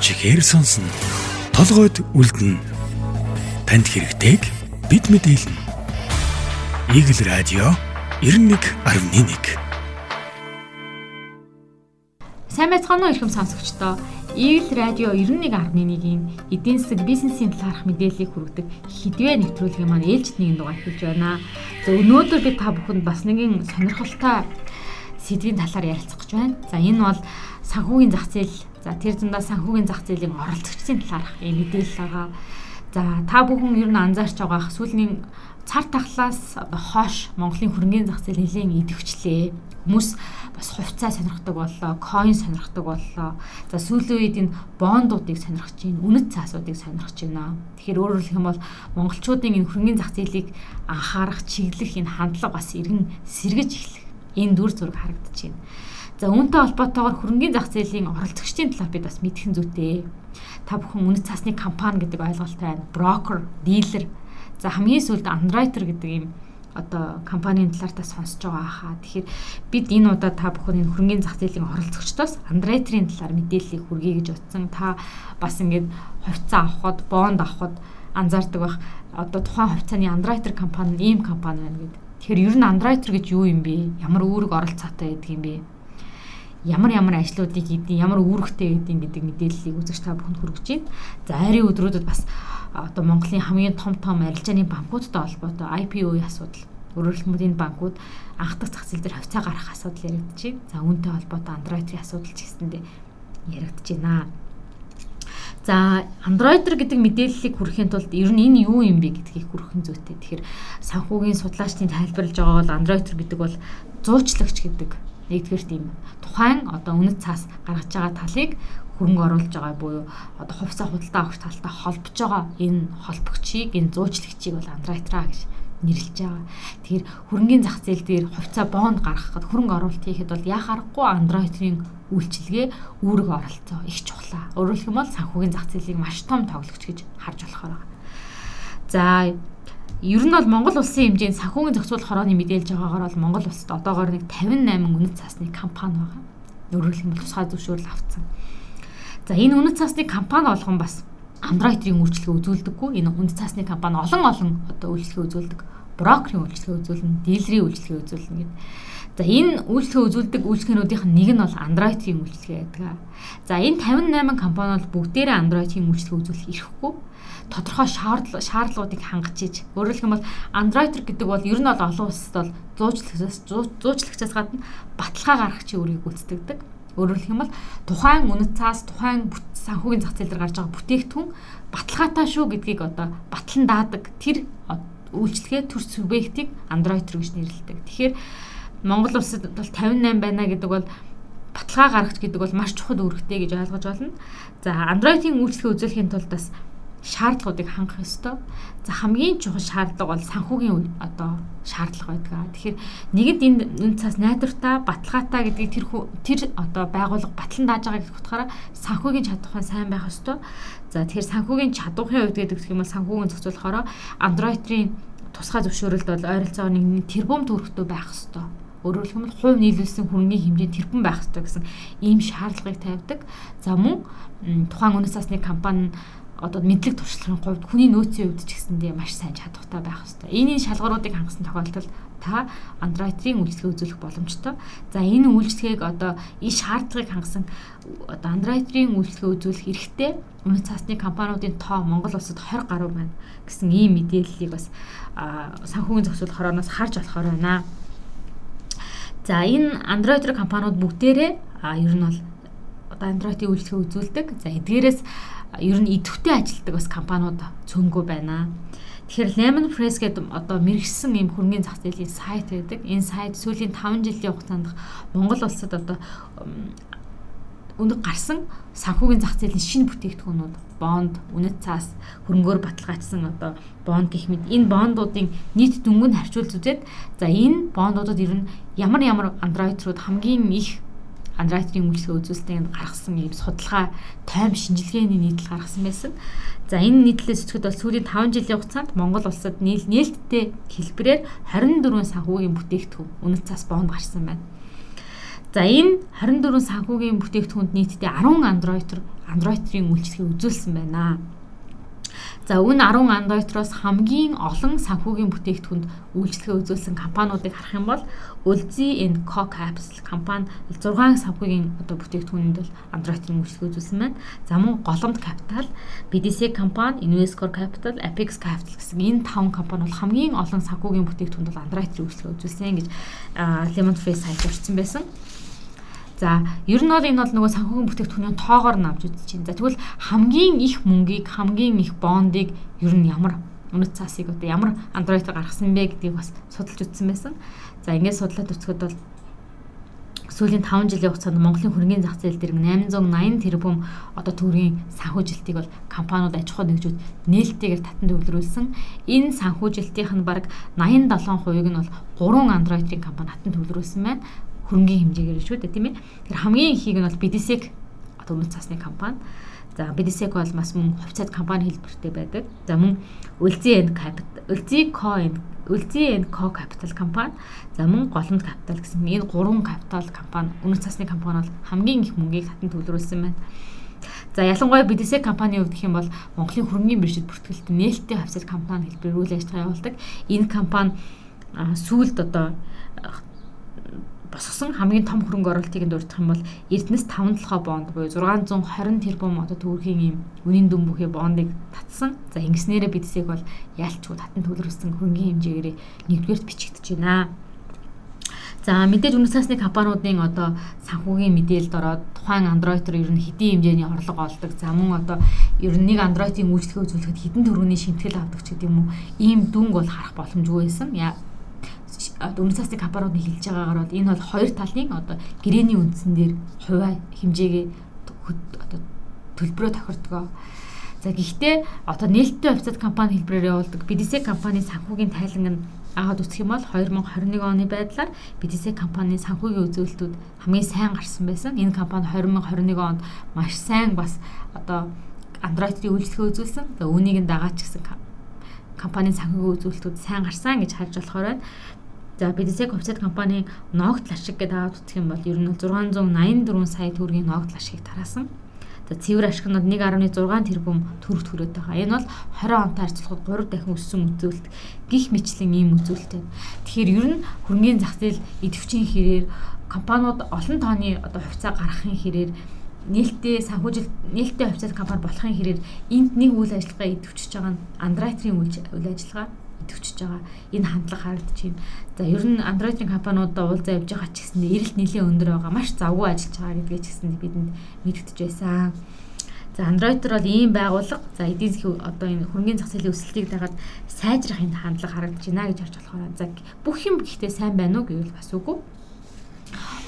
чихээр сонсно. Толгойд үлдэнэ. Танд хэрэгтэйг бид мэдээлнэ. Игэл радио 91.1 Сайн байцгаана уу ихэм сонсогчдоо. Игэл радио 91.1-ийн эдийн засаг бизнесийн талаарх мэдээллийг хүргэдэг хідвэ нэвтрүүлгийн маань ээлжид нэгэн дугаар хэлж байна. За өнөөдөр би та бүхэнд бас нэгэн сонирхолтой сэдвийн талаар ярилцах гэж байна. За энэ бол санхүүгийн зах зээл За тэр зундаа санхүүгийн зах зээлийн оролцогчдын талаарх ийм мэдээлэл байгаа. За та бүхэн ер нь анзаарч байгаах сүүлийн цар тахлаас хоош Монголын хөрөнгөний зах зээл нэлийн идэвхжлээ. Хүмүүс бас хувьцаа сонирхдаг боллоо, coin сонирхдаг боллоо. За сүүлийн үед энэ бондуудыг сонирхож байна, үнэт цаасуудыг сонирхож байна. Тэгэхээр өөрөөр хэлэх юм бол монголчуудын энэ хөрөнгөний зах зээлийг анхаарах, чиглэх энэ хандлага бас иргэн сэргэж эхлэх. Энэ дүр зураг харагдаж байна. За үүнтэй холбоотойгоор хөрөнгөний зах зээлийн оролцогчдын талаар бид бас мэдхэн зүйтэй. Та бүхэн үнэт цасны компани гэдэг ойлголттой байна. Брокер, дилер. За хамгийн сүүлд андройтер гэдэг ийм одоо компанийн талаар та сонсож байгаа хаа. Тэгэхээр бид энэ удаа та бүхэн энэ хөрөнгөний зах зээлийн оролцогчдоос андроитерийн талаар мэдээллийг хүргэе гэж утсан. Та бас ингээд хувьцаа авахд, бонд авахд анзаардаг байх. Одоо тухайн хувьцааны андроитер компани ийм компани байна гэдэг. Тэгэхээр ер нь андроитер гэж юу юм бэ? Ямар үүрэг оролцоотой байдаг юм бэ? Ямар ямар ажлуудыг хийдэг, ямар үүрэгтэй гэдэг гэдэг мэдээллийг үзэж та бүхэнд хүргэж байна. За арийн өдрүүдэд бас одоо Монголын хамгийн том том арилжааны банкудтай холбоотой IPO-ийн асуудал энэ банкуд анх дахь зах зээл дээр хувьцаа гаргах асуудал байна. За үүнтэй холбоотой Android-ийн асуудал ч гэсэндээ яригдж байна. За Android гэдэг мэдээллийг хүргэхийн тулд ер нь энэ юу юм бэ гэдгийг хүргэх зүйтэй. Тэгэхээр санхүүгийн судлаачдын тайлбарлаж байгаа бол Android гэдэг бол зуучлагч гэдэг нэгдүгээр тийм тухайн одоо үнэт цаас гаргаж байгаа талыг хөрөнгө оруулж байгаа буюу одоо хувьсаа худалдаа авах талтай холбож байгаа энэ холбогчийг энэ зуучлагчийг бол андрайтра гэж нэрлэж байгаа. Тэгэхээр хөрөнгөний зах зээл дээр хувьцаа бонд гаргахад хөрөнгө оруулалт хийхэд бол яа харахгүй андроидрын үйлчилгээ үүрэг оролцоо их чухлаа. Өөрөөр хэлбэл санхүүгийн зах зээлийг маш том тоглогч гэж харж болохоор байгаа. За Ер нь бол Монгол улсын хэмжээнд санхүүгийн зохицуулах хорооны мэдээлж байгаагаар бол Монгол улсад одоогоор нэг 58 үнэт цасны компани байгаа. Өөрөөр хэлбэл тусгай зөвшөөрөл авцсан. За энэ үнэт цасны компани болгон бас Android-ийн үйлчлэгээ үзүүлдэггүй. Энэ үнэт цасны компани олон олон одоо үйлчлэгээ үзүүлдэг. Брокерийн үйлчлэгээ үзүүлнэ, дилерийн үйлчлэгээ үзүүлнэ гэдэг. За энэ үйлчлэгээ үзүүлдэг үйлчлэгээнүүдийнх нь нэг нь бол Android-ийн үйлчлэгээ байдаг. За энэ 58 компани бол бүгдээрээ Android-ийн үйлчлэгээ үзүүлэх эрхгүй тодорхой шаардлагуудыг хангаж иж өөрөөр хэлбэл Android гэдэг бол ер нь бол олон улсад бол зуучлагчаас зуучлагчаас гадна баталгаа гаргах чи өөрийг гүйцэтгэдэг. Өөрөөр хэлбэл тухайн үнэт цаас тухайн санхүүгийн зах зээл дээр гарч байгаа бүтээгдэхүүн баталгаатай шүү гэдгийг одоо батлан даадаг тэр үйлчлэгээ төр субъектыг Android гэж нэрлэдэг. Тэгэхээр Монгол улсад бол 58 байна гэдэг бол баталгаа гаргах гэдэг бол маш чухал үүрэгтэй гэж ойлгож байна. За Android-ийн үйлчлэгээ үзүүлэхийн тулд бас шаардлагуудыг хангах ёстой. За хамгийн чухал шаардлага бол санхүүгийн одоо шаардлага байдаг. Тэгэхээр нэгэд энэ үн цаас найдвартай, баталгаатай гэдгийг тэр тэр одоо байгууллага батлан дааж байгаа гэх утгаараа санхүүгийн чадвар сайн байх ёстой. За тэгэхээр санхүүгийн чадварын хувьд гэдэг юм бол санхүүгийн зохицуулахаараа Android-ийн тусгай зөвшөөрөлд бол ойролцоогоо нэг тэрбум төгрөгтэй байх ёстой өөрөөр хэлбэл хувь нийлүүлсэн хөрөнгөний хэмжээ тэрбум байх ёстой гэсэн ийм шаардлагыг тавьдаг. За мөн тухайн үнэс засны компани одоо мэдлэг туршлагын хувьд хүний нөөцийн хувьд ч гэсэндээ маш сайн чадвартай байх хэрэгтэй. Энийн шалгууруудыг хангасан тохиолдолд та Android-ийн үйлчлэгээ үзүүлэх боломжтой. За энэ үйлчлэгийг одоо энэ шаардлагыг хангасан одоо Android-ийн үйлчлэгээ үзүүлэх эрхтэй үнэт цаасны компаниудын тоо Монгол улсад 20 гаруй байна гэсэн ийм мэдээллийг бас санхүүгийн зохицуулах хорооноос харж болохоор байна. За энэ Android компаниуд бүгдээрээ ер нь бол одоо Android-ийн үйлчлэгээ үзүүлдэг. За эдгээрээс ер нь идэвхтэй ажилтдаг бас компаниуд цөөнгөө байна. Тэгэхээр Lemon Press гэдэг одоо мэрэгсэн юм хөрөнгөний зах зээлийн сайт байдаг. Энэ сайт сүүлийн 5 жилийн хугацаанд Монгол улсад одоо өнөг гарсан санхүүгийн зах зээлийн шинэ бүтээгдэхүүнүүд бонд, үнэт цаас, хөрөнгөөр баталгаажсан одоо бонд гэх мэт энэ бондуудын нийт дөнгөнд харьцуулж үзээд за энэ бондуудад ер нь ямар ямар андроид руу хамгийн их Android-ийн үйлчлэгээ үзүүлэлтийг гаргасан ийм судалгаа тайм шинжилгээний нийтлэл гаргасан байсан. За энэ нийтлэлээс зүтгэд бол сүүлийн 5 жилийн хугацаанд Монгол улсад нээлттэй хэлбэрээр 24 санхүүгийн бүтээгдэхүүн үнэт цас бонд гарсан байна. За энэ 24 санхүүгийн бүтээгдэхүүнд нийтдээ 10 Android Android-ийн үйлчлэгийг үзүүлсэн байна. За үн 10 Android-роос хамгийн олон санхүүгийн бүтээгдэхүүнд үйлчлэгээ үзүүлсэн компаниудыг харах юм бол Ulzi and Co Capital компани 6 санхүүгийн одоо бүтээгдэхүүнд бол Android-ийн үйлчлэгээ үзүүлсэн байна. За мөн Голомт Capital, BDC компани, Invescore Capital, Apex Capital гэсэн энэ 5 компани бол хамгийн олон санхүүгийн бүтээгдэхүүнд бол Android-ийн үйлчлэгээ үзүүлсэн гэж Lemon Tree сайт урьдсан байсан. За ер нь бол энэ бол нөгөө санхүүгийн бүтээгдэхүүний тоогоор навж үзэж байна. За тэгвэл хамгийн их мөнгийг, хамгийн их бондыг ер нь ямар үнэт цаасыг одоо ямар Android-аар гаргасан бэ гэдгийг бас судалж үзсэн байсан. За ингээд судлаад үзэхэд бол сүүлийн 5 жилийн хугацаанд Монголын хөрөнгөний зах зээл дээр 880 тэрбум одоо төгрөгийн санхүүжилтийг бол компаниуд аж ахуй нэгжүүд нээлттэйгээр татан төвлөрүүлсэн. Энэ санхүүжилтийнх нь бараг 87% нь бол 3 Android-ийн компани татан төвлөрүүлсэн байна хөрөнгөний хэмжээгээр шүү дээ тийм ээ. Тэр хамгийн ихийг нь бол BDSEC одоо өмнө цасны компани. За BDSEC бол бас мөн хувьцаат компани хэлбэртэй байдаг. За мөн Ulzi and Capital, Ulzi Coin, Ulzi and Co Capital компани. За мөн Голомт Capital гэсэн энэ гурван капитал компани өмнө цасны компани бол хамгийн их мөнгийг хатан төвлөрүүлсэн байна. За ялангуяа BDSEC компанийн хувьд гэх юм бол Монголын хөрөнгөний биржид бүртгэлт нээлттэй хувьцаат компани хэлбэрээр үйл ажиллагаа явуулдаг. Энэ компани сүүлд одоо босгосон хамгийн том хөрөнгө оруулалтыг дурдах юм бол Эрдэнэс 5 толгой бонд буюу 620 тэрбум одоо төгрөгийн юм үнийн дүн бүхий бондыг татсан. За ингэснээрээ бидсийг бол яалчгүй татан төлрүүлсэн хөрөнгөний хэмжээгээр нэгдүгээрт бичигдэж байна. За мэдээж үнэ цаасны компаниудын одоо санхүүгийн мэдээлэлд ороод тухайн Android-оор ер нь хэдийн хэмжээний орлого олдог. За мөн одоо ер нь нэг Android-ийн үйлчлэгээ үзүүлэхэд хэдэн төгрөгийн шимтгэл авдаг ч гэдэг юм уу. Ийм дүнг бол харах боломжгүй байсан өмнө цасны компаниуд хэлж байгаагаар бол энэ бол хоёр талын одоо гэрээний үндсэн дээр хувиа хэмжээгээ одоо төлбөрөө тохирдгоо. За гэхдээ одоо нээлттэй хувьцаат компани хэлбэрээр явуулдаг BDC компани санхүүгийн тайлан нь аваад үзэх юм бол 2021 оны байдлаар BDC компанийн санхүүгийн үзүүлэлтүүд хамгийн сайн гарсан байсан. Энэ компани 2021 онд маш сайн бас одоо Android-ийн үйлчлэгээ үзүүлсэн. Тэгээ үүнийг нь дагаад ч гэсэн компанийн санхүүгийн үзүүлэлтүүд сайн гарсан гэж харж болохоор байна. За BDSEC хувьцаат компани ногт ашиг гэдэг аваад үзэх юм бол ер нь 684 сая төгрөгийн ногт ашиг тараасан. За цэвэр ашиг нь 1.6 тэрбум төгрөг төрөөд байгаа. Энэ бол 20 онтой харьцуулахад 3 дахин өссөн үзүүлэлт гих мэтлэн ийм үзүүлэлт. Тэгэхээр ер нь хөрөнгөний зах зээл идэвхжийн хэрээр компаниуд олон тооны одоо хувьцаа гаргахын хэрээр нээлттэй санхүүжилт нээлттэй хувьцаат компани болохын хэрээр энд нэг үйл ажиллагаа идэвхжиж байгаа нь Андроитрийн үйл ажиллагаа идэвхжиж байгаа. Энэ хандлага харагдаж байна. За ер нь Android-ийн компаниудаа уулзаа явж байгаа ч гэсэн эрэлт нэлээд өндөр байгаа. Маш завгүй ажиллаж байгаа гэдгээ ч гэсэн бидэнд мэдгдэж байсан. За Android-ор бол ийм байгууллага за эдийн засгийн одоо энэ хөрөнгөний зах зээлийн өсөлтийг дагаад сайжрах энэ хандлага харагдаж байна гэж харж болохоор за бүх юм гэхдээ сайн байна уу гэвэл бас үгүй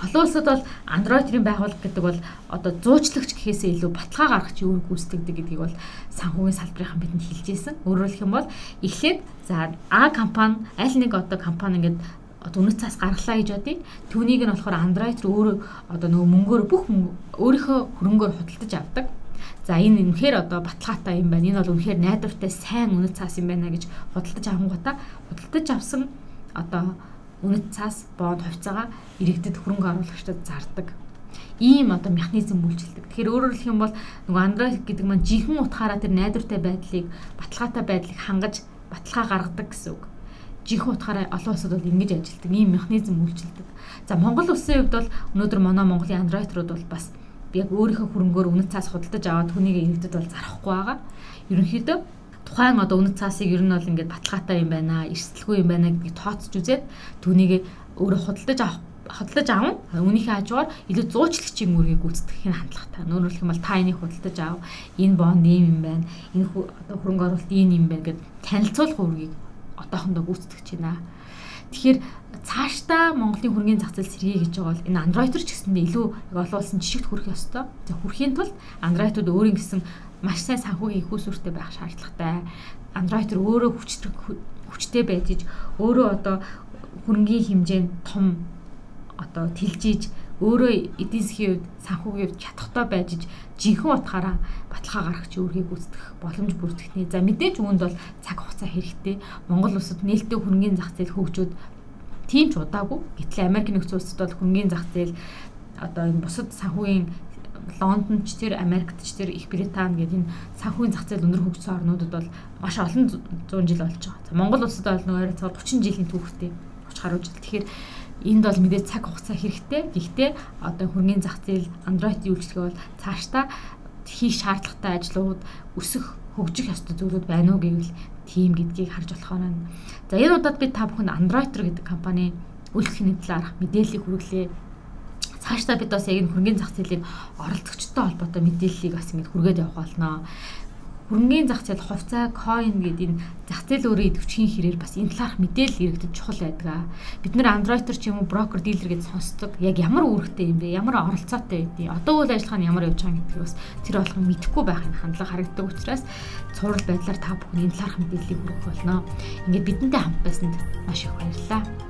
Олон улсад бол Android-ийн байгууллага гэдэг бол одоо зуучлагч гэхээсээ илүү баталгаа гаргах үүрэг гүйцэтгэдэг гэдгийг бол санхүүгийн салбарынхан бидэнд хэлж ирсэн. Өөрөөр хэлэх юм бол эхлээд за А компани аль нэг одоо компани ингээд одоо үнэт цаас гаргалаа гэж бодъё. Түүнийг нь болохоор Android руу өөрөө одоо нөгөө мөнгөөр бүх өөрийнхөө хөрөнгөөр худалдаж авдаг. За энэ үнэхээр одоо баталгаатай юм байна. Энэ бол үнэхээр найдвартай сайн үнэт цаас юм байна гэж худалдаж авангуудаа худалдаж авсан одоо үнэт цаас бонд хувьцаагаа иргэдэд хөрөнгө оруулагчдад зардаг ийм одоо механизм үйлчилдэг. Тэгэхээр өөрөөр хэлэх юм бол нөгөө Android гэдэг маань жинхэнэ утгаараа тэр найдвартай байдлыг баталгаатай байдлыг хангаж баталгаа гаргадаг гэсэн үг. Жинхэнэ утгаараа олон улсад бол ингэж ажилладаг ийм механизм үйлчилдэг. За Монгол улсын хувьд бол өнөөдөр манай Монголын Android-рууд бол бас яг өөрийнхөө хөрөнгөөр үнэт цаас худалдаж аваад хүнийг иргэдэд бол зарахгүй байгаа. Ерөнхийдөө тухайн одоо үнэт цаасыг ер нь бол ингээд баталгаатай юм байна, эрсдэлгүй юм байна гэдгийг тооцож үзээд түүнийг өөрөө худалдаж авах худалдаж аван үүнийхээ хажуугаар илүү зуучлагчийн үүргийг гүйцэтгэхийн хандлагатай. Өөрөөр хэлэх юм бол та энийг худалдаж ав. Энэ бонд ийм юм байна. Энэ хөрөнгө оруулалт ийм юм байна гэд танилцуулах үүргийг одоохондоо гүйцэтгэж байна. Тэгэхээр цаашдаа Монголын хөрөнгөний зах зээл сэргий гэж байгаа бол энэ Android-ор ч гэсэндээ илүү олон улсын жишгт хүрэх ёстой. За хүрхийн тулд Android-ууд өөрийн гэсэн маш сайн санхүүгийн их усүртэй байх шаардлагатай. Android руу өөрөө хүчтэй хүчтэй байж өөрөө одоо хөрөнгөний хэмжээнд том одоо тэлжиж өөрөө эдийн засгийн хувьд санхүүгийн хувьд чадхтай байж жинхэнэ утгаараа баталгаа гаргах өөрхийг гүйцэтгэх боломж бүрдэгтний. За мэдээж үүнд бол цаг хугацаа хэрэгтэй. Монгол улсад нээлттэй хөрөнгөний зах зээл хөгжөөд тийм ч удаагүй. Гэтэл Америк нэгдсэн улсад бол хөрөнгөний зах зээл одоо энэ бусад санхүүгийн Лондонд ч тэр Америкт ч тэр Их Британи гэдэг энэ санхүүгийн зах зээл өндөр хөгжсөн орнуудад бол маш олон 100 жил болж байгаа. За Монгол улсад бол нөгөө ойролцоогоор 30 жилийн түүхтэй 30 гаруй жил. Тэгэхээр энд бол мэдээ цаг хугацаа хэрэгтэй. Гэхдээ одоо хөрөнгөний зах зээл Android-ийн үйлчлэгээ бол цаашдаа хийх шаардлагатай ажлууд өсөх хөгжих ёстой зүйлүүд байна уу гэвэл тийм гэдгийг харж болох байна. За энэ удаад би та бүхэнд Android гэдэг компани үйлчлэхний талаарх мэдээллийг хүргэлээ цаашдаа бид бас яг энэ хөрөнгөний зах зээлийн оролцогчтой холбоотой мэдээллийг бас ингэ хүргээд явах болно. Хөрөнгөний зах зээл хувьцаа, coin гэдэг энэ зах зээл өөрөө идэвхжийн хэрээр бас энэ талаарх мэдээлэл иргэдэд чухал байдаг. Бид нэр андройтер ч юм уу брокер, дилер гэж сонсдог. Яг ямар үүрэгтэй юм бэ? Ямар оролцоотой байдгийг? Одоо үйл ажиллагаа нь ямар явж байгаа гэдгийг бас тэр болгон мэдэхгүй байхын хандлага харагддаг учраас цуврал байдлаар та бүхэн энэ талаарх мэдээллийг хүргэх болно. Ингээд бидэнтэй хамт байсанд маш их баярлалаа.